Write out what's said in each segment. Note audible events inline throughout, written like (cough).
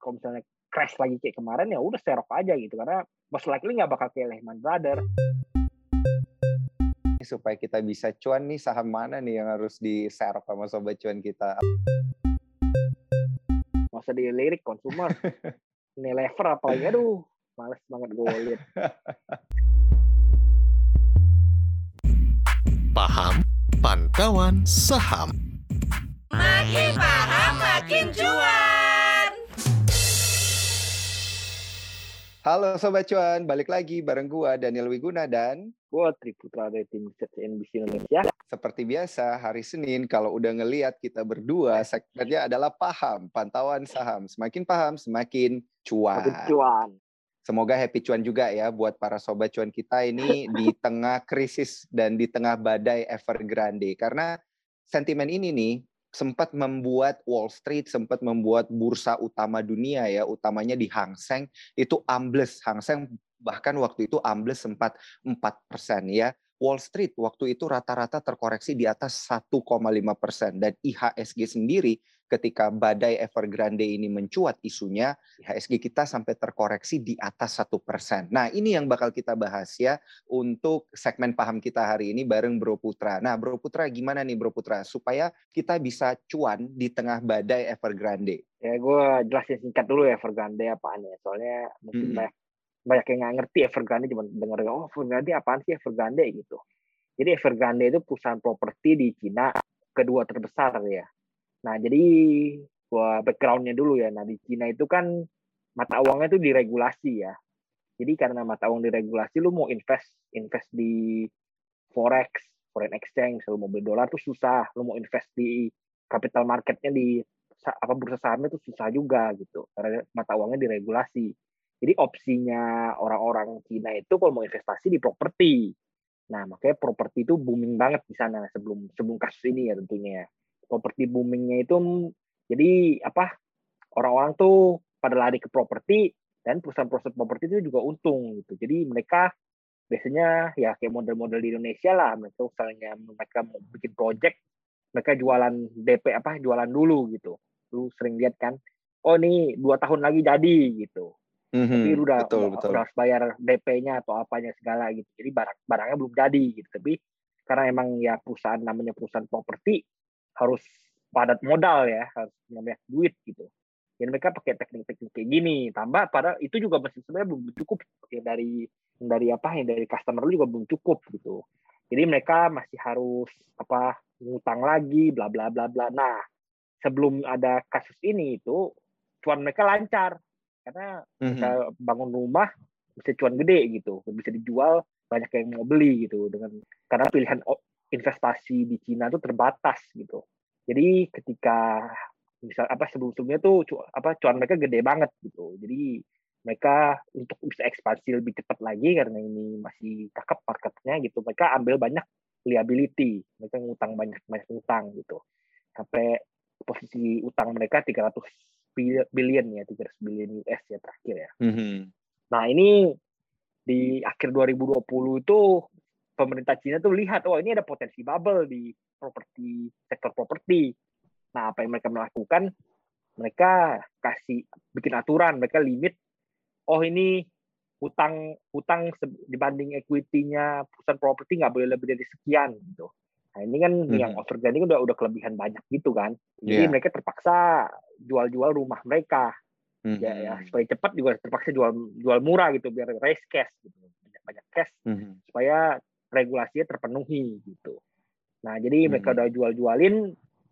kalau misalnya crash lagi kayak kemarin ya udah serok aja gitu. Karena most likely nggak bakal kayak Lehman Brothers. Supaya kita bisa cuan nih saham mana nih yang harus diserok sama sobat cuan kita? Masa dilirik konsumer. (laughs) Ini lever apalagi aduh males banget gue lihat (laughs) Paham Pantauan Saham. Makin paham makin cuan. Halo Sobat Cuan, balik lagi bareng gua Daniel Wiguna dan gue Triputra dari tim research NBC Indonesia seperti biasa hari Senin kalau udah ngeliat kita berdua segmennya adalah paham, pantauan saham. Semakin paham semakin cuan. Makin cuan Semoga happy cuan juga ya buat para sobat cuan kita ini (laughs) di tengah krisis dan di tengah badai Evergrande karena sentimen ini nih sempat membuat Wall Street, sempat membuat bursa utama dunia ya, utamanya di Hang Seng itu ambles. Hang Seng bahkan waktu itu ambles sempat 4% ya. Wall Street waktu itu rata-rata terkoreksi di atas 1,5 persen dan IHSG sendiri ketika badai Evergrande ini mencuat isunya IHSG kita sampai terkoreksi di atas satu persen. Nah ini yang bakal kita bahas ya untuk segmen paham kita hari ini bareng Bro Putra. Nah Bro Putra gimana nih Bro Putra supaya kita bisa cuan di tengah badai Evergrande? ya gue jelasin singkat dulu ya Evergrande apaan ya soalnya mungkin Mm-mm. banyak banyak yang nggak ngerti Evergrande cuma denger oh Evergrande apaan sih? Evergrande gitu. Jadi Evergrande itu perusahaan properti di Cina kedua terbesar ya. Nah jadi gua backgroundnya dulu ya. Nah di Cina itu kan mata uangnya itu diregulasi ya. Jadi karena mata uang diregulasi lu mau invest invest di forex foreign exchange lu mau beli dolar tuh susah. Lu mau invest di capital marketnya di apa bursa sahamnya itu susah juga gitu. Karena mata uangnya diregulasi. Jadi opsinya orang-orang Cina itu kalau mau investasi di properti. Nah, makanya properti itu booming banget di sana sebelum sebelum kasus ini ya tentunya. Properti boomingnya itu mm, jadi apa? Orang-orang tuh pada lari ke properti dan perusahaan-perusahaan properti itu juga untung gitu. Jadi mereka biasanya ya kayak model-model di Indonesia lah. Mereka misalnya mereka mau bikin project mereka jualan DP apa jualan dulu gitu lu sering lihat kan oh ini dua tahun lagi jadi gitu tapi lu udah, betul, udah, betul. udah harus bayar DP-nya atau apanya segala gitu. Jadi barang barangnya belum jadi gitu. Tapi karena emang ya perusahaan namanya perusahaan properti harus padat modal ya harus punya banyak duit gitu. Dan mereka pakai teknik-teknik kayak gini. Tambah pada itu juga masih sebenarnya belum cukup. Ya dari dari apa yang dari customer lu juga belum cukup gitu. Jadi mereka masih harus apa ngutang lagi bla bla bla bla. Nah sebelum ada kasus ini itu cuan mereka lancar karena Mhm. bisa bangun rumah bisa cuan gede gitu. Bisa dijual banyak yang mau beli gitu. Dengan karena pilihan investasi di Cina itu terbatas gitu. Jadi ketika misal apa sebelum sebelumnya tuh cu- apa cuan mereka gede banget gitu. Jadi mereka untuk bisa ekspansi lebih cepat lagi karena ini masih cakep marketnya gitu mereka ambil banyak liability. Mereka ngutang banyak banyak utang gitu. Sampai posisi utang mereka 300 bil- billion ya 300 billion US ya terakhir ya Mhm. Nah ini di akhir 2020 itu pemerintah Cina tuh lihat, oh ini ada potensi bubble di properti sektor properti. Nah apa yang mereka melakukan? Mereka kasih bikin aturan, mereka limit. Oh ini hutang hutang dibanding equity-nya perusahaan properti nggak boleh lebih dari sekian gitu. Nah ini kan Mhm. yang kan udah udah kelebihan banyak gitu kan. Jadi Iya. mereka terpaksa jual-jual rumah mereka ya, ya Mhm. supaya cepat juga terpaksa jual jual murah gitu biar raise cash gitu banyak banyak cash Mhm. supaya regulasinya terpenuhi gitu nah jadi mereka Hmm. udah jual jualin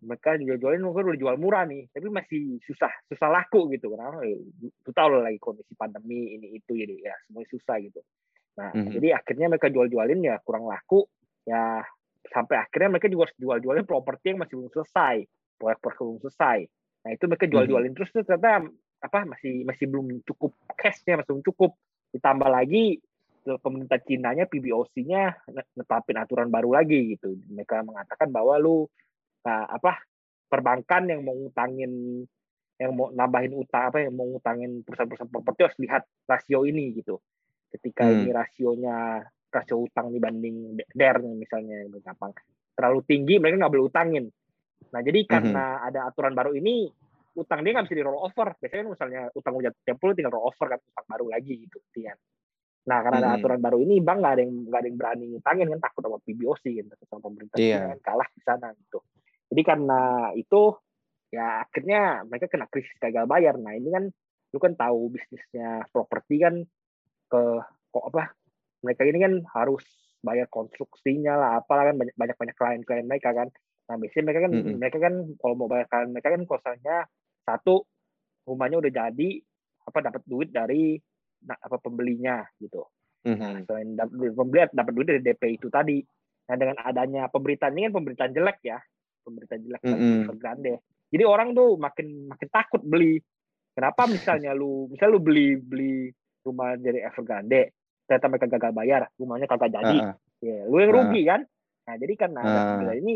mereka jual jualin mungkin udah jual murah nih tapi masih susah susah laku gitu karena itu tahu lah lagi kondisi pandemi ini itu jadi ya semuanya susah gitu nah Mhm. jadi akhirnya mereka jual jualin ya kurang laku ya sampai akhirnya mereka juga harus jual jualin properti yang masih belum selesai. Proyek-proyek belum selesai. Nah itu mereka jual jualin terus tuh ternyata apa masih masih belum cukup cashnya masih belum cukup. Ditambah lagi pemerintah Cina-nya PBOC-nya netapin aturan baru lagi gitu. Mereka mengatakan bahwa lu nah, apa perbankan yang mau ngutangin yang mau nambahin utang apa yang mau ngutangin perusahaan-perusahaan properti harus lihat rasio ini gitu. Ketika Hmm. ini rasionya rasio utang dibanding DER misalnya gitu, gampang terlalu tinggi mereka nggak boleh utangin nah jadi karena ada aturan baru ini utang dia nggak bisa di roll over. Biasanya kan misalnya utang udah puluh tinggal roll over kan utang baru lagi gitu kan. Nah karena ada Hmm. aturan baru ini bank nggak ada yang nggak ada yang berani ngutangin kan takut sama PBOC kan takut sama pemerintah Iya. Cina kan kalah di sana gitu. Jadi karena itu ya akhirnya mereka kena krisis gagal bayar. Nah ini kan lu kan tahu bisnisnya properti kan ke kok apa mereka ini kan harus bayar konstruksinya lah apalah kan banyak banyak banyak klien-klien mereka kan nah biasanya mereka kan Mm-mm. mereka kan kalau mau bayar klien mereka kan kosannya satu rumahnya udah jadi apa dapat duit dari nah, apa pembelinya gitu Mhm. selain dapat duit pembeli dapat duit dari DP itu tadi nah dengan adanya pemberitaan ini kan pemberitaan jelek ya pemberitaan jelek dari Mm-mm. Evergrande jadi orang tuh makin makin takut beli kenapa misalnya lu misal lu beli beli rumah dari Evergrande ternyata mereka gagal bayar rumahnya kagak jadi. Ah. ya lu yang rugi kan? Nah jadi karena pemberitaan ini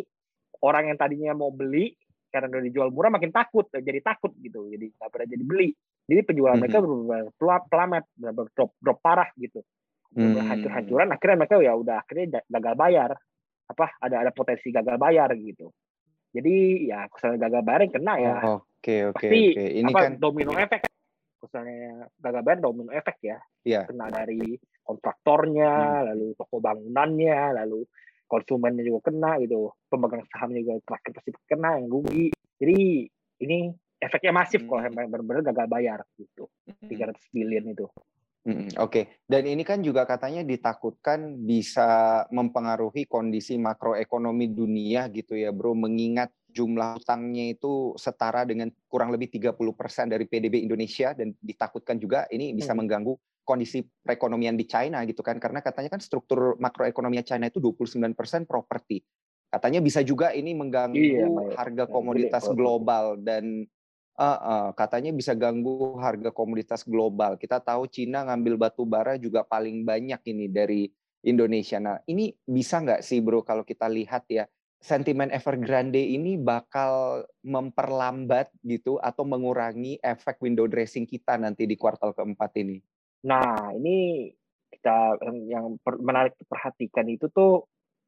orang yang tadinya mau beli karena udah dijual murah makin takut jadi takut gitu. Jadi nggak pernah jadi beli. Jadi penjualan mereka Mhm. benar pelap pelamet drop drop parah gitu. Hmm. hancur-hancuran akhirnya mereka ya udah akhirnya ga- gagal bayar. Apa ada ada potensi gagal bayar gitu. Jadi ya misalnya gagal bayar yang kena ya. Oke oke pasti oke. Ini apa kan domino efek misalnya gagal bayar domino efek ya. Iya. kena dari kontraktornya lalu toko bangunannya lalu konsumennya juga kena gitu. Pemegang sahamnya juga terakhir pasti kena yang rugi. Jadi ini efeknya masif kalau Hmm. yang benar-benar gagal bayar gitu. 300 billion itu. Mm, Oke, dan ini kan juga katanya ditakutkan bisa mempengaruhi kondisi makroekonomi dunia gitu ya, Bro, mengingat jumlah utangnya itu setara dengan kurang lebih 30% dari PDB Indonesia dan ditakutkan juga ini bisa Hmm. mengganggu kondisi perekonomian di China gitu kan karena katanya kan struktur makroekonomi China itu 29% properti. Katanya bisa juga ini mengganggu Iya, Mbak. harga komoditas properti. global dan eh, eh, katanya bisa ganggu harga komoditas global. Kita tahu Cina ngambil batu bara juga paling banyak ini dari Indonesia. Nah, ini bisa nggak sih bro kalau kita lihat ya sentimen Evergrande ini bakal memperlambat gitu atau mengurangi efek window dressing kita nanti di kuartal keempat ini? Nah, ini kita yang, per- menarik diperhatikan itu tuh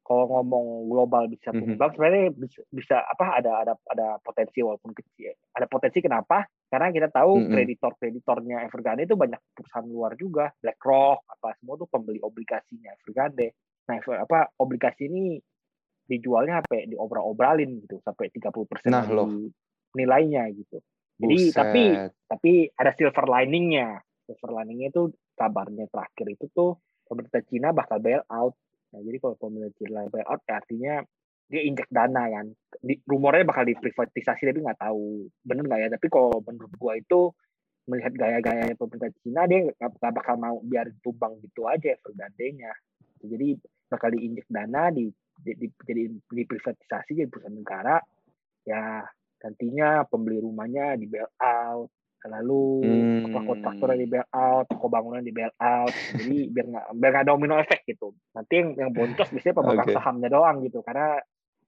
kalau ngomong global bisa Mhm. tumbang sebenarnya bisa, bisa apa ada ada ada potensi walaupun kecil. Ada potensi kenapa? Karena kita tahu Mhm. kreditor-kreditornya Evergrande itu banyak perusahaan luar juga, BlackRock apa semua tuh pembeli obligasinya Evergrande. Nah, apa obligasi ini dijualnya sampai diobral-obralin gitu sampai 30% Nah, dari loh. nilainya gitu. Jadi tapi Buset. tapi ada silver liningnya silver liningnya itu kabarnya terakhir itu tuh pemerintah Cina bakal bail out. Nah jadi kalau pemerintah Cina bail out ya artinya dia injek dana kan. Di, rumornya bakal diprivatisasi tapi nggak tahu. Bener nggak ya? Tapi kalau menurut gua itu melihat gaya-gayanya pemerintah Cina dia nggak bakal mau biar tumbang gitu aja Evergrande-nya jadi bakal diinjek dana di, di, di jadi diprivatisasi jadi perusahaan negara. Ya nantinya pembeli rumahnya di bail out lalu apa Hmm. kontraktornya di bail out toko bangunan di bail out jadi biar nggak biar nggak domino efek gitu nanti yang yang boncos biasanya pemegang Oke. sahamnya doang gitu karena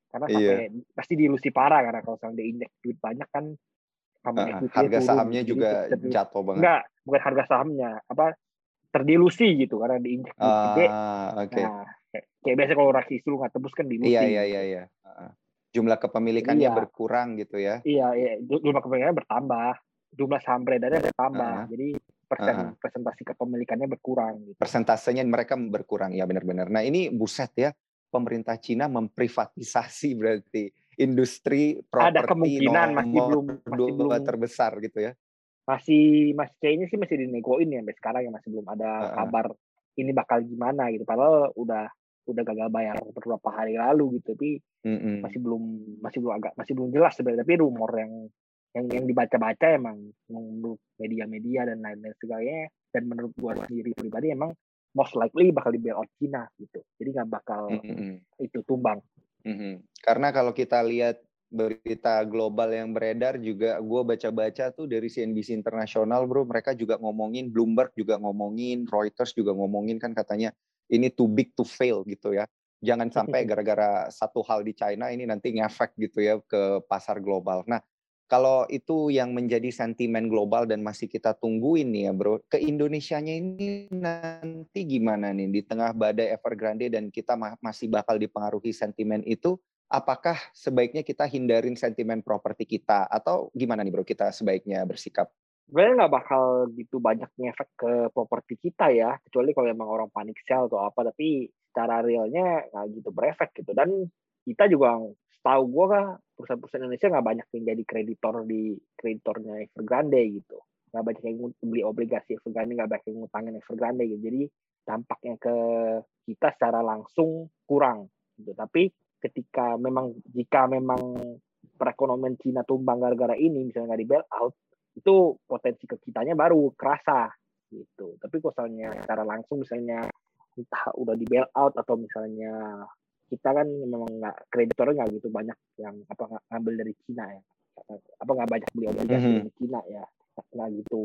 karena Iya. sampai pasti diilusi parah karena kalau misalnya diinjek duit banyak kan sama equity-nya harga turun. sahamnya Jadi juga ter- jatuh banget. enggak bukan harga sahamnya apa terdilusi gitu karena diinjek duit gede Ah, oke. nah kayak, kayak biasa kalau raksi lu nggak tebus kan dilusi Iya iya gitu. iya iya. Jumlah kepemilikannya Iya. berkurang gitu ya. Iya, iya, Ju- jumlah kepemilikannya bertambah, jumlah saham beredarnya bertambah, Ah. jadi persen Ah. presentasi kepemilikannya berkurang. Gitu. Persentasenya mereka berkurang ya benar-benar. Nah ini buset ya pemerintah Cina memprivatisasi berarti industri properti Ada kemungkinan masih nomor belum masih belum terbesar gitu ya. masih masih kayaknya sih masih dinegoin ya sampai sekarang ya masih belum ada Ah, ah. kabar ini bakal gimana gitu. Padahal udah udah gagal bayar beberapa hari lalu gitu, tapi Mm-mm. masih belum masih belum agak masih belum jelas sebenarnya. Tapi rumor yang yang yang dibaca-baca emang menurut media-media dan lain-lain sebagainya dan menurut gua sendiri pribadi emang most likely bakal di bailout Cina gitu. Jadi nggak bakal Mm-mm. itu tumbang. Mhm. Karena kalau kita lihat berita global yang beredar juga gue baca-baca tuh dari CNBC internasional bro mereka juga ngomongin Bloomberg juga ngomongin Reuters juga ngomongin kan katanya ini too big to fail gitu ya jangan sampai (laughs) gara-gara satu hal di China ini nanti ngefek gitu ya ke pasar global nah kalau itu yang menjadi sentimen global dan masih kita tungguin nih ya bro ke Indonesianya ini nanti gimana nih di tengah badai Evergrande dan kita ma- masih bakal dipengaruhi sentimen itu apakah sebaiknya kita hindarin sentimen properti kita atau gimana nih bro kita sebaiknya bersikap? Sebenarnya nggak bakal gitu banyak ngefek ke properti kita ya, kecuali kalau emang orang panik sell atau apa, tapi secara realnya nggak gitu berefek gitu. Dan kita juga setahu gue kah perusahaan-perusahaan Indonesia nggak banyak yang jadi kreditor di kreditornya Evergrande gitu. Nggak banyak yang beli obligasi Evergrande, nggak banyak yang ngutangin Evergrande gitu. Jadi dampaknya ke kita secara langsung kurang gitu. Tapi ketika memang jika memang perekonomian Cina tumbang gara-gara ini misalnya nggak di bail out itu potensi ke kitanya baru kerasa gitu tapi kalau misalnya secara langsung misalnya entah udah di bail out atau misalnya kita kan memang nggak kreditornya nggak gitu banyak yang apa ngambil dari Cina ya apa nggak banyak beli obligasi mm -hmm. dari Cina ya nggak gitu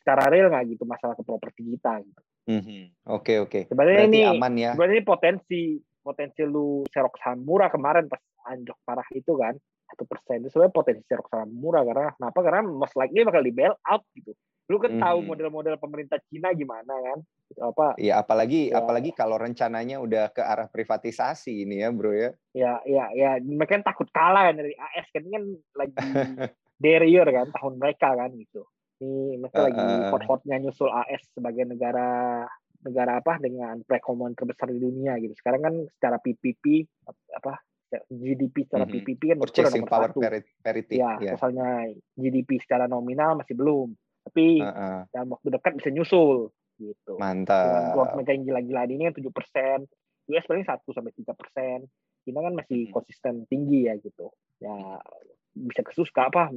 secara real nggak gitu masalah ke properti kita gitu. Oke mm -hmm. oke. Okay, okay. Sebenarnya ini aman ya. Sebenarnya ini potensi potensi lu serok saham murah kemarin pas anjok parah itu kan satu persen itu sebenarnya potensi serok saham murah karena kenapa karena most likely bakal di bail out gitu lu kan hmm. tahu model-model pemerintah Cina gimana kan apa iya apalagi ya. apalagi kalau rencananya udah ke arah privatisasi ini ya bro ya ya ya ya mereka kan takut kalah kan dari AS kan kan lagi (laughs) derior kan tahun mereka kan gitu ini mereka uh, lagi hot-hotnya nyusul AS sebagai negara negara apa dengan perekonomian terbesar di dunia gitu. Sekarang kan secara PPP apa GDP secara mm -hmm. PPP kan purchasing power satu. parity. Ya, yeah. misalnya GDP secara nominal masih belum, tapi uh -uh. dalam waktu dekat bisa nyusul gitu. Mantap. Dengan mereka yang gila-gila ini kan tujuh persen, US paling satu sampai tiga persen. China kan masih hmm. konsisten tinggi ya gitu. Ya bisa kesus ke apa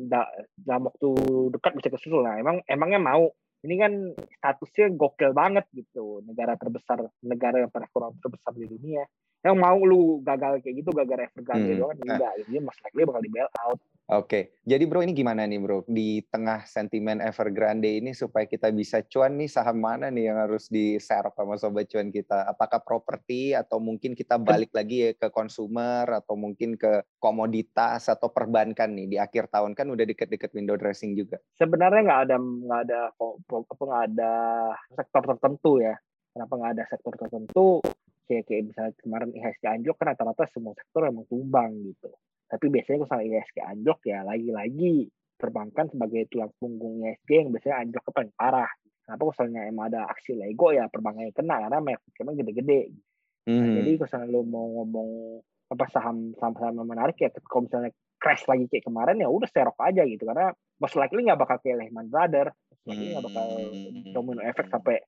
dalam waktu dekat bisa kesusul lah. Emang emangnya mau ini kan statusnya gokil banget gitu negara terbesar negara yang perekonomian terbesar di dunia yang mau lu gagal kayak gitu gagal Evergrande hmm. doang enggak nah. dia mas likely bakal di bail out Oke, okay. jadi bro ini gimana nih bro di tengah sentimen Evergrande ini supaya kita bisa cuan nih saham mana nih yang harus diserap sama sobat cuan kita? Apakah properti atau mungkin kita balik lagi ya ke konsumer atau mungkin ke komoditas atau perbankan nih di akhir tahun kan udah deket-deket window dressing juga. Sebenarnya nggak ada nggak ada apa nggak ada sektor tertentu ya. Kenapa nggak ada sektor tertentu? Kayak, kayak misalnya kemarin IHSG anjlok kan rata-rata semua sektor emang tumbang gitu tapi biasanya kalau ISG anjlok ya lagi-lagi perbankan sebagai tulang punggung ISG yang biasanya anjlok paling parah. Kenapa kalau misalnya emang ada aksi Lego ya perbankannya kena karena memang gede-gede. Hmm. Nah, jadi kalau lo mau ngomong apa saham saham-saham yang menarik ya kalau misalnya crash lagi kayak kemarin ya udah serok aja gitu karena most likely nggak bakal kayak Lehman Brothers, most likely nggak bakal hmm. domino efek sampai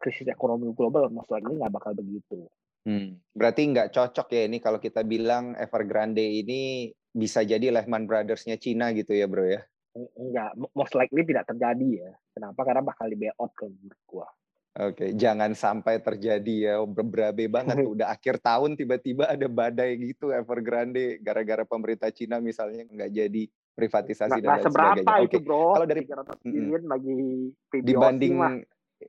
krisis ekonomi global, most likely nggak bakal begitu. Hmm. Berarti nggak cocok ya ini kalau kita bilang Evergrande ini bisa jadi Lehman Brothers-nya Cina gitu ya bro ya? Enggak, most likely tidak terjadi ya. Kenapa? Karena bakal di bailout ke menurut gua. Oke, jangan sampai terjadi ya berabe banget. (laughs) Udah akhir tahun tiba-tiba ada badai gitu Evergrande gara-gara pemerintah Cina misalnya nggak jadi privatisasi nah, dan lain seberapa itu bro? Kalau dari mm, bagi dibanding mah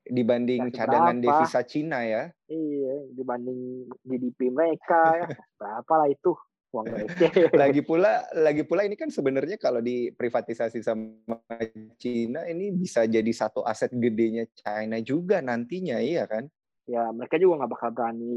dibanding cadangan berapa? devisa Cina ya. Iya, dibanding GDP mereka (laughs) ya. Berapa lah itu uang lagi pula lagi pula ini kan sebenarnya kalau diprivatisasi sama Cina ini bisa jadi satu aset gedenya China juga nantinya iya kan? Ya, mereka juga nggak bakal berani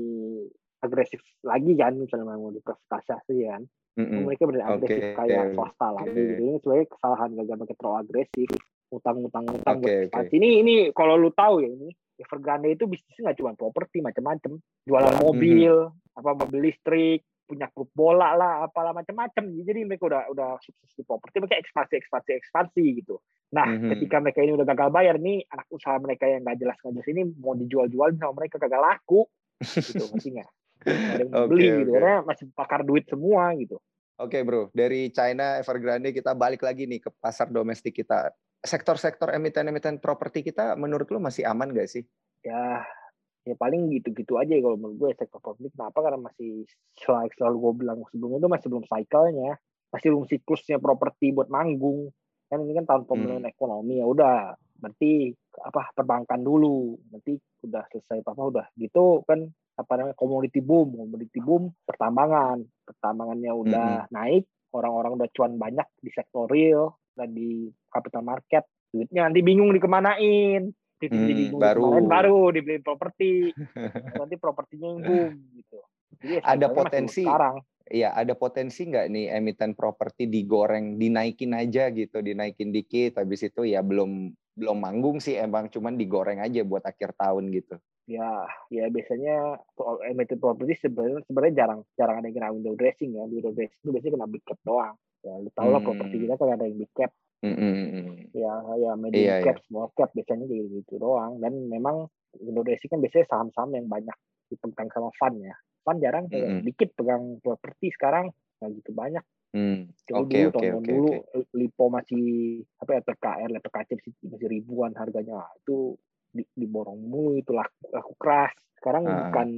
agresif lagi kan misalnya mau diprivatisasi kan. Mm -hmm. Mereka berani agresif okay. kayak swasta okay. lagi gitu. Ini sebenarnya kesalahan gagal mereka terlalu agresif utang-utang utang okay, okay. Ini ini kalau lu tahu ya ini Evergrande itu bisnisnya nggak cuma properti macam-macam, jualan mobil, mm -hmm. apa mobil listrik, punya klub bola lah, apalah macam-macam. Jadi mereka udah udah sukses di properti, mereka ekspansi ekspansi ekspansi gitu. Nah, mm -hmm. ketika mereka ini udah gagal bayar nih, anak usaha mereka yang nggak jelas nggak jelas ini mau dijual-jual sama mereka gagal laku, gitu (laughs) maksudnya. Ada yang okay, beli okay. gitu, karena masih pakar duit semua gitu. Oke okay, bro, dari China Evergrande kita balik lagi nih ke pasar domestik kita sektor-sektor emiten-emiten properti kita menurut lo masih aman gak sih? Ya, ya paling gitu-gitu aja kalau menurut gue sektor properti. Kenapa? Karena masih selalu, selalu gue bilang sebelumnya itu masih belum cycle-nya. Masih belum siklusnya properti buat manggung kan ini kan tahun pemulihan hmm. ekonomi ya udah. Berarti apa perbankan dulu. Nanti udah selesai apa udah gitu kan apa namanya komoditi boom. Komoditi boom pertambangan. Pertambangannya udah hmm. naik. Orang-orang udah cuan banyak di sektor real dan di capital market duitnya nanti bingung dikemanain hmm, bingung baru dikemanain, baru dibeli properti (laughs) nanti propertinya yang boom gitu Jadi, ya, ada potensi sekarang Iya, ada potensi nggak nih emiten properti digoreng, dinaikin aja gitu, dinaikin dikit, habis itu ya belum belum manggung sih emang, cuman digoreng aja buat akhir tahun gitu. Ya, ya biasanya emiten properti sebenarnya sebenarnya jarang jarang ada yang kena window dressing ya. Window dressing itu biasanya kena big cap doang. Ya, lu tau lah hmm. properti kita kan ada yang big cap. Mm -hmm. Ya, ya medium iya, cap, iya. small cap biasanya kayak gitu doang. Dan memang window dressing kan biasanya saham-saham yang banyak dipegang sama fund ya Pan jarang mm -hmm. dikit pegang properti sekarang nggak gitu banyak. Hmm. Oke oke oke. Dulu okay. Lipo masih apa ya PKR, PKC masih ribuan harganya itu di, diborong mulu itu laku, laku keras. Sekarang uh. bukan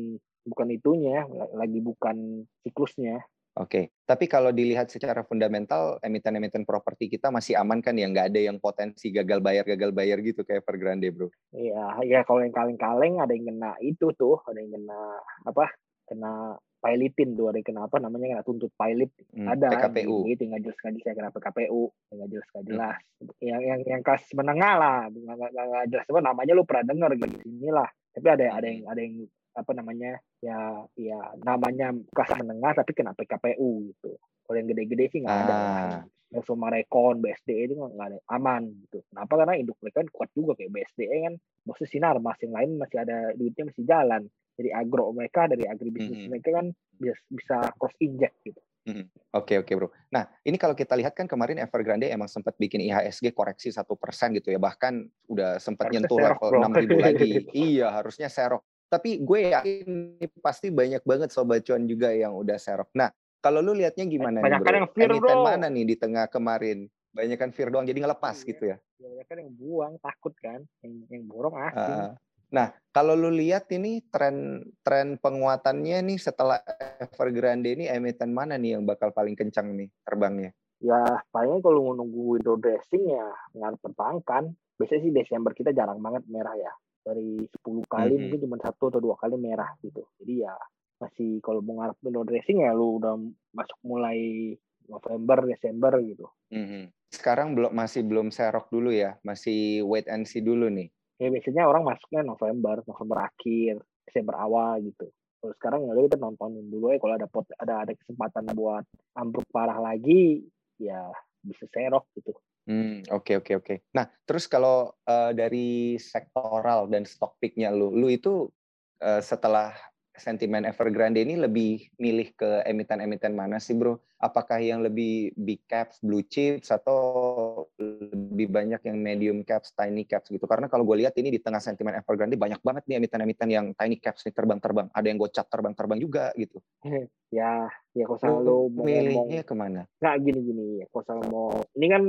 bukan itunya, lagi bukan siklusnya. Oke, okay. tapi kalau dilihat secara fundamental, emiten-emiten properti kita masih aman kan ya? Nggak ada yang potensi gagal bayar, gagal bayar gitu kayak Evergrande, bro? Iya, ya kalau yang kaleng-kaleng ada yang kena itu tuh, ada yang kena apa? kena pilotin tuh ada kenapa namanya kena tuntut pilot hmm, ada PKPU gitu nggak jelas nggak jelas kena PKPU nggak jelas nggak jelas hmm. yang yang yang kelas menengah lah nggak nggak jelas apa namanya lu pernah dengar gitu inilah tapi ada ada yang ada yang apa namanya ya ya namanya kelas menengah tapi kena PKPU gitu kalau yang gede-gede sih nggak ada ah. Semua Rekon, BSD itu nggak ada aman gitu. Kenapa? Karena induk mereka kan kuat juga kayak BSD kan. Maksudnya sinar, masing lain masih ada duitnya masih jalan dari agro mereka dari agribisnis mm-hmm. mereka kan bisa bisa cross inject gitu. Oke mm-hmm. oke okay, okay, bro. Nah ini kalau kita lihat kan kemarin Evergrande emang sempat bikin IHSG koreksi satu persen gitu ya bahkan udah sempat nyentuh level enam ribu lagi. (laughs) iya harusnya serok. Tapi gue yakin ini pasti banyak banget sobat cuan juga yang udah serok. Nah kalau lu lihatnya gimana banyak nih bro? Yang fear, bro. mana nih di tengah kemarin? Banyak kan fear doang jadi ngelepas iya, gitu ya? Banyak kan yang buang takut kan, yang yang borong asing. Uh, Nah, kalau lu lihat ini tren tren penguatannya nih setelah Evergrande ini emiten mana nih yang bakal paling kencang nih terbangnya? Ya, paling kalau nunggu window dressing ya ngarep perbankan. Biasanya sih Desember kita jarang banget merah ya. Dari 10 kali mm -hmm. mungkin cuma satu atau dua kali merah gitu. Jadi ya masih kalau mau ngarep window dressing ya lu udah masuk mulai November, Desember gitu. Mm -hmm. Sekarang belum masih belum serok dulu ya, masih wait and see dulu nih ya biasanya orang masuknya November November akhir Desember awal gitu kalau sekarang ya kita nontonin dulu ya kalau ada pot ada ada kesempatan buat ambruk parah lagi ya bisa serok gitu Hmm, oke okay, oke okay, oke. Okay. Nah, terus kalau uh, dari sektoral dan stock picknya lu, lu itu uh, setelah sentimen Evergrande ini lebih milih ke emiten-emiten mana sih bro? Apakah yang lebih big caps, blue chips, atau lebih banyak yang medium caps, tiny caps gitu? Karena kalau gue lihat ini di tengah sentimen Evergrande banyak banget nih emiten-emiten yang tiny caps nih terbang-terbang. Ada yang gocap terbang-terbang juga gitu. (laughs) Ya, ya kalau selalu mau milihnya ke mana? Nggak gini-gini ya, kalau selalu mau ini kan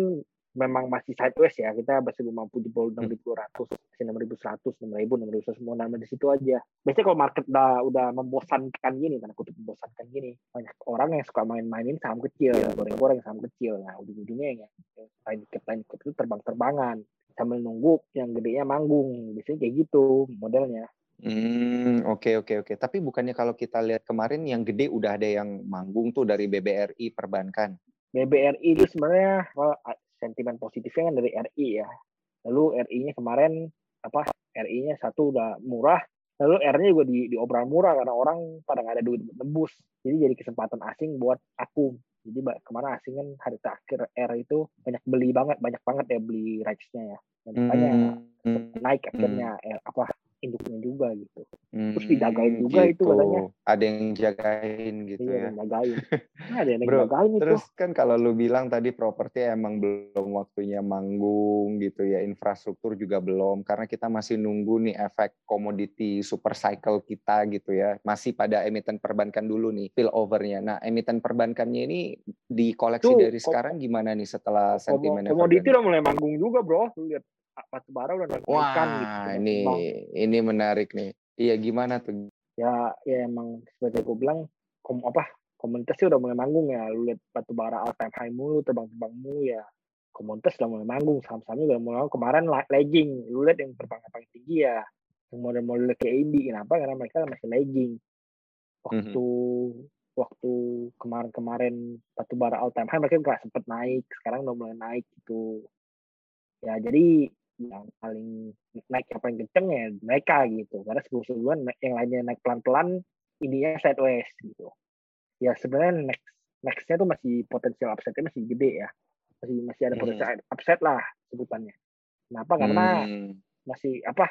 memang masih sideways ya. Kita masih belum mampu jebol enam ribu ratus masih enam ribu seratus enam ribu enam ribu semua nama di situ aja. Biasanya kalau market udah udah membosankan gini karena kutip membosankan gini banyak orang yang suka main-mainin saham kecil goreng-goreng saham kecil. Nah ujung-ujungnya ya lain dikit lain dikit itu terbang-terbangan. Sambil nunggu yang gedenya manggung. Biasanya kayak gitu modelnya. Hmm, oke okay, oke okay, oke. Okay. Tapi bukannya kalau kita lihat kemarin yang gede udah ada yang manggung tuh dari BBRI perbankan. BBRI itu sebenarnya sentimen positifnya kan dari RI ya. Lalu RI-nya kemarin apa? RI-nya satu udah murah, lalu R-nya juga di, di obral murah karena orang pada nggak ada duit nembus. Jadi jadi kesempatan asing buat aku. Jadi kemarin asing kan hari terakhir R itu banyak beli banget, banyak banget ya beli rights-nya ya. Dan makanya hmm. naik akhirnya hmm. apa induknya juga gitu. Terus hmm, dijagain juga gitu. itu katanya. Ada yang jagain gitu iya, ya. jagain. (laughs) Nah, ada yang Bro, jagain itu. Terus kan kalau lu bilang tadi properti emang belum waktunya manggung gitu ya, infrastruktur juga belum karena kita masih nunggu nih efek komoditi super cycle kita gitu ya. Masih pada emiten perbankan dulu nih overnya. Nah, emiten perbankannya ini dikoleksi Tuh, dari sekarang gimana nih setelah sentimen komoditi udah mulai manggung juga, Bro. lihat batu bara udah naik Wah, gitu. ini bang. ini menarik nih. Iya gimana tuh? Ya, ya emang seperti aku bilang, kom apa komunitas udah mulai manggung ya. Lu lihat batu bara all time high mulu, terbang-terbang mulu ya. Komunitas udah mulai manggung, saham-sahamnya udah mulai kemarin lagging. Lu lihat yang terbang paling tinggi ya, yang model-model kayak indie. Kenapa? Karena mereka masih lagging. Waktu mm-hmm. waktu kemarin-kemarin batu bara all time high mereka nggak sempet naik, sekarang udah mulai naik gitu. Ya jadi yang paling naik yang paling kenceng ya mereka gitu karena sebelum sebelumnya yang lainnya naik pelan pelan ininya sideways gitu ya sebenarnya next nextnya tuh masih potensial upside-nya masih gede ya masih masih ada Hmm. potensial upside lah sebutannya kenapa karena Hmm. masih apa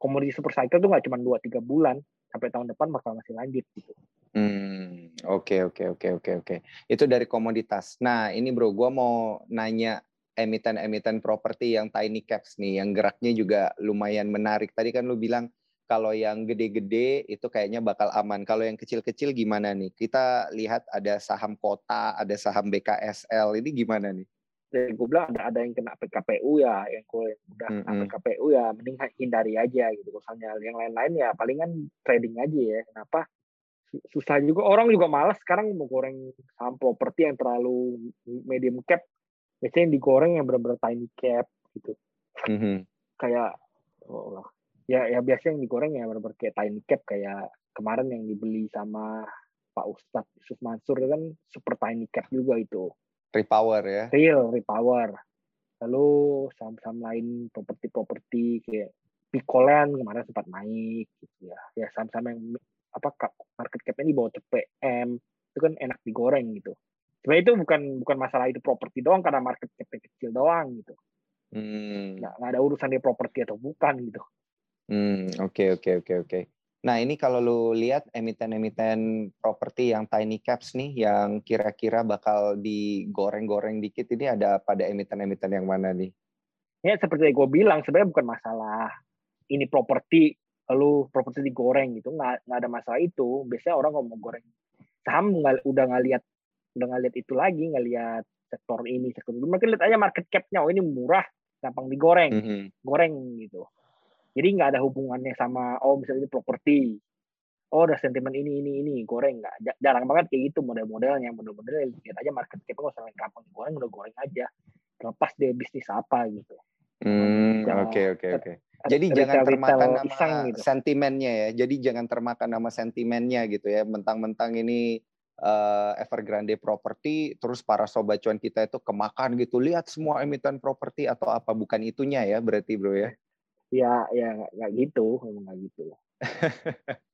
komoditi super cycle tuh nggak cuma dua tiga bulan sampai tahun depan bakal masih lanjut gitu Hmm, oke oke oke oke oke. Itu dari komoditas. Nah, ini bro, gua mau nanya emiten-emiten properti yang tiny caps nih, yang geraknya juga lumayan menarik. Tadi kan lu bilang kalau yang gede-gede itu kayaknya bakal aman. Kalau yang kecil-kecil gimana nih? Kita lihat ada saham kota, ada saham BKSL. Ini gimana nih? Jadi gue bilang ada ada yang kena PKPU ya, yang kalau yang udah kena Mm-mm. PKPU ya mending hindari aja gitu. Misalnya yang lain-lain ya palingan trading aja ya. Kenapa? Su- Susah juga orang juga malas sekarang mau goreng saham properti yang terlalu medium cap. Biasanya yang digoreng yang benar-benar tiny cap gitu. Mhm. Kayak oh. Ya ya biasanya yang digoreng ya benar-benar kayak tiny cap kayak kemarin yang dibeli sama Pak Ustadz Yusuf Mansur kan super tiny cap juga itu Repower ya. real repower lalu saham-saham lain properti-properti kayak Picoland kemarin sempat naik gitu ya ya saham-saham yang apa market cap-nya di bawah CPM itu kan enak digoreng gitu sebenarnya itu bukan bukan masalah itu properti doang karena market cap kecil doang gitu Hmm. nggak nggak ada urusan dia properti atau bukan gitu Hmm, oke oke oke oke. Nah, ini kalau lu lihat emiten-emiten properti yang tiny caps nih yang kira-kira bakal digoreng-goreng dikit ini ada pada emiten-emiten yang mana nih? ya seperti yang gue bilang sebenarnya bukan masalah ini properti lalu properti digoreng gitu nggak nggak ada masalah itu biasanya orang kalau mau goreng saham nggak udah nggak lihat udah nggak lihat itu lagi nggak lihat sektor ini sektor ini mungkin lihat aja market capnya oh ini murah gampang digoreng Mhm. goreng gitu jadi nggak ada hubungannya sama oh misalnya ini properti oh ada sentimen ini ini ini goreng nggak Ja- jarang banget kayak gitu model-modelnya model-modelnya lihat aja market capnya nggak usah gampang digoreng udah goreng aja lepas dia bisnis apa gitu Hmm, oke oke oke. Jadi jangan termakan nama iseng gitu. sentimennya ya. Jadi jangan termakan nama sentimennya gitu ya. Mentang-mentang ini eh, Evergrande property, terus para sobat cuan kita itu kemakan gitu. Lihat semua emiten properti atau apa bukan itunya ya berarti bro ya. ya ya nggak nggak gitu memang nggak gitu (laughs)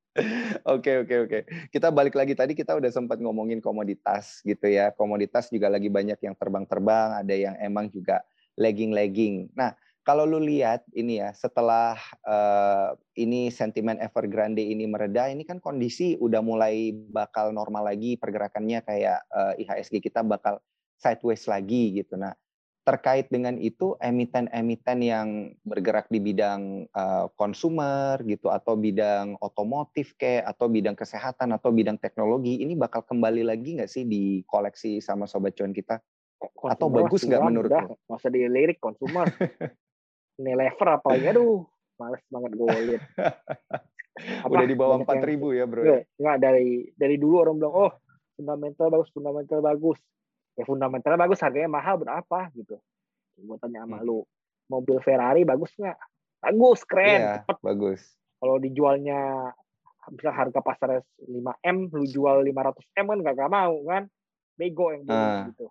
Oke oke oke. Kita balik lagi tadi kita udah sempat ngomongin komoditas gitu ya. Komoditas juga lagi banyak yang terbang-terbang, ada yang emang juga lagging-lagging. Nah, kalau lu lihat ini ya, setelah eh, ini sentimen Evergrande ini mereda, ini kan kondisi udah mulai bakal normal lagi pergerakannya kayak eh, IHSG kita bakal sideways lagi gitu. Nah, terkait dengan itu emiten-emiten yang bergerak di bidang konsumer gitu atau bidang otomotif kayak atau bidang kesehatan atau bidang teknologi ini bakal kembali lagi nggak sih di koleksi sama sobat cuan kita? Ko- Atau consumer bagus nggak menurut udah, lo? usah dilirik konsumer (laughs) ini lever apalagi aduh males banget gue lihat (laughs) Apa, Udah di bawah empat ribu ya bro. Nggak, nggak dari dari dulu orang bilang oh fundamental bagus fundamental bagus ya fundamental bagus harganya mahal berapa gitu gue tanya sama Hmm. lu mobil Ferrari bagus nggak bagus keren Iya, cepet bagus. kalau dijualnya bisa harga pasarnya 5 m lu jual 500 m kan gak, mau kan bego yang beli Ah. gitu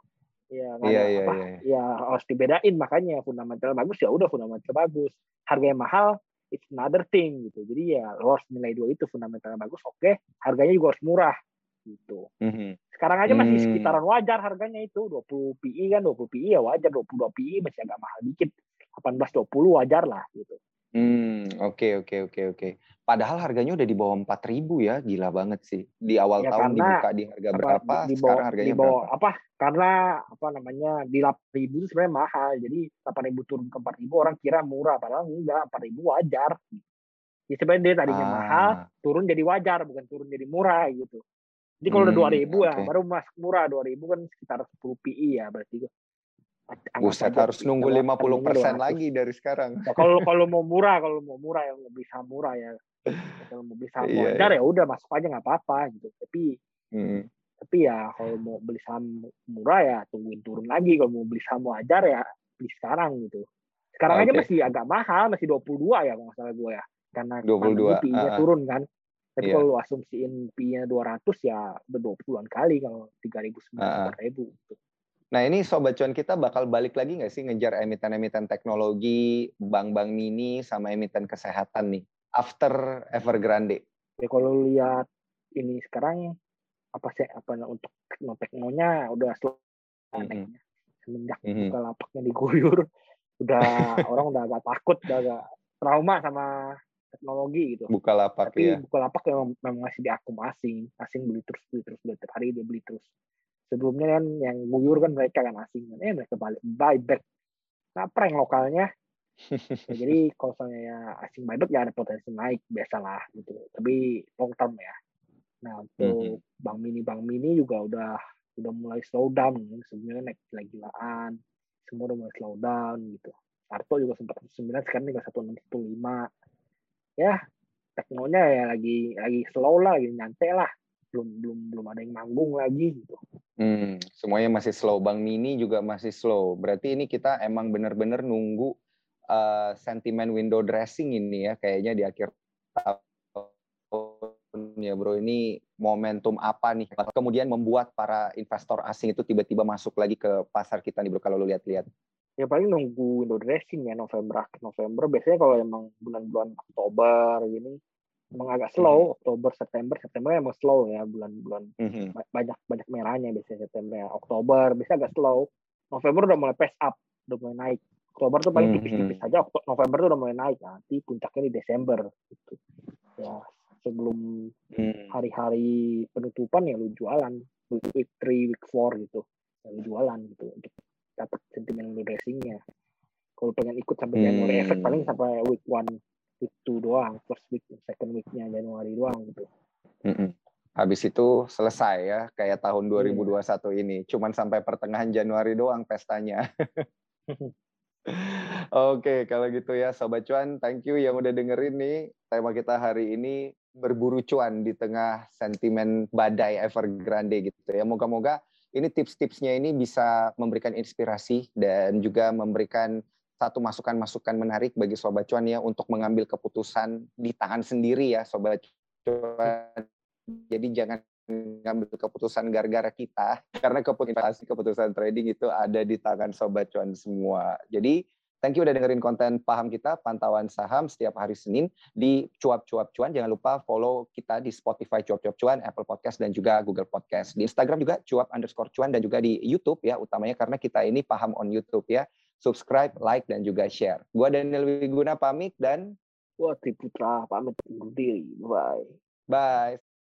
ya Iya, ada iya, apa? iya. ya harus dibedain makanya fundamental bagus ya udah fundamental bagus. Harganya mahal it's another thing gitu. Jadi ya lo harus nilai dua itu fundamental bagus oke. Harganya juga harus murah gitu. Mhm. sekarang aja masih Hmm. sekitaran wajar harganya itu 20 PI kan? 20 PI ya wajar 22 PI masih agak mahal dikit. 18 20 wajar lah gitu Hmm, oke oke oke oke. Padahal harganya udah di bawah empat ribu ya, gila banget sih. Di awal Ya, tahun karena dibuka di harga apa, berapa, di, di bawah, sekarang harganya di bawah berapa? apa karena apa namanya di 8.000 itu sebenarnya mahal jadi 8.000 turun ke 4.000 orang kira murah padahal enggak 4.000 wajar ya sebenarnya dia tadinya mahal Ah, turun jadi wajar bukan turun jadi murah gitu jadi kalau udah Hmm, 2.000 ya oke. baru masuk murah 2.000 kan sekitar 10 PI ya berarti buset aja harus nunggu harganya 50% 200. lagi dari sekarang. Ya, kalau kalau mau murah, kalau mau murah yang saham murah ya. Kalau mau beli saham Iya, wajar ya udah masuk aja nggak apa-apa gitu. Tapi Hmm. tapi ya kalau mau beli saham murah ya tungguin turun lagi. Kalau mau beli saham wajar ya beli sekarang gitu. Sekarang aja Oke. masih agak mahal, masih 22 ya kalau nggak salah gue ya. Karena 22, PI-nya ah, ah. turun kan. Tapi Iya. kalau lu asumsiin PI-nya 200 ya udah 20-an kali kalau 3.000 Ah, ah. 4.000 gitu. Nah ini sobat cuan kita bakal balik lagi nggak sih ngejar emiten-emiten teknologi, bank-bank mini, sama emiten kesehatan nih after Evergrande? Ya kalau lihat ini sekarang apa sih apa untuk tekno teknonya udah slow Mhm. naiknya semenjak Mhm. buka lapaknya diguyur (laughs) udah orang udah agak takut udah agak trauma sama teknologi gitu Buka lapak tapi ya. Bukalapak memang, memang masih di akun asing beli terus beli terus beli hari dia beli terus sebelumnya kan yang guyur kan mereka kan asing kan. Eh mereka balik buy back nah prank lokalnya. (laughs) Ya, jadi kalau misalnya ya asing buy back ya ada potensi naik biasalah gitu. Tapi long term ya. Nah untuk bank mini bank mini juga udah udah mulai slow down. Sebelumnya kan naik gila-gilaan semua udah mulai slow down gitu. Sarto juga sempat 9 sekarang tinggal 1615 ya teknonya ya lagi lagi slow lah lagi nyantai lah belum belum belum ada yang manggung lagi gitu Hmm, semuanya masih slow. Bang Mini juga masih slow. Berarti ini kita emang bener-bener nunggu uh, sentimen window dressing ini ya, kayaknya di akhir tahun ya bro. Ini momentum apa nih? Kemudian membuat para investor asing itu tiba-tiba masuk lagi ke pasar kita nih bro, kalau lu lihat-lihat. ya paling nunggu window dressing ya November November biasanya kalau emang bulan-bulan Oktober gini emang agak slow Oktober September. September emang slow ya bulan-bulan. Mhm. ba- banyak banyak merahnya biasanya September ya. Oktober biasanya agak slow. November udah mulai pace up udah mulai naik. Oktober tuh paling Mhm. tipis-tipis aja. Okto- November tuh udah mulai naik nanti puncaknya di Desember gitu. Ya sebelum Hmm. hari-hari penutupan ya lu jualan. Week, 3, week 4 gitu. Ya lu jualan gitu untuk dapat sentimen lu racingnya kalau pengen ikut sampai Hmm. Januari efek paling sampai week 1 week 2 doang first week second weeknya Januari doang gitu Mm-mm. Habis itu selesai ya, kayak tahun Iya. 2021 ini. Cuman sampai pertengahan Januari doang pestanya. (laughs) Oke, kalau gitu ya Sobat Cuan, thank you yang udah dengerin nih. Tema kita hari ini berburu cuan di tengah sentimen badai Evergrande gitu ya. Moga-moga ini tips-tipsnya ini bisa memberikan inspirasi dan juga memberikan satu masukan-masukan menarik bagi Sobat Cuan ya untuk mengambil keputusan di tangan sendiri ya Sobat Cuan. Jadi jangan ngambil keputusan gara-gara kita (laughs) karena keputusan keputusan trading itu ada di tangan sobat cuan semua. Jadi thank you udah dengerin konten paham kita pantauan saham setiap hari Senin di cuap-cuap cuan. Jangan lupa follow kita di Spotify cuap-cuap cuan, Apple Podcast dan juga Google Podcast. Di Instagram juga cuap underscore cuan dan juga di YouTube ya utamanya karena kita ini paham on YouTube ya. Subscribe, like dan juga share. Gua Daniel Wiguna pamit dan wah Triputra pamit undur diri bye bye.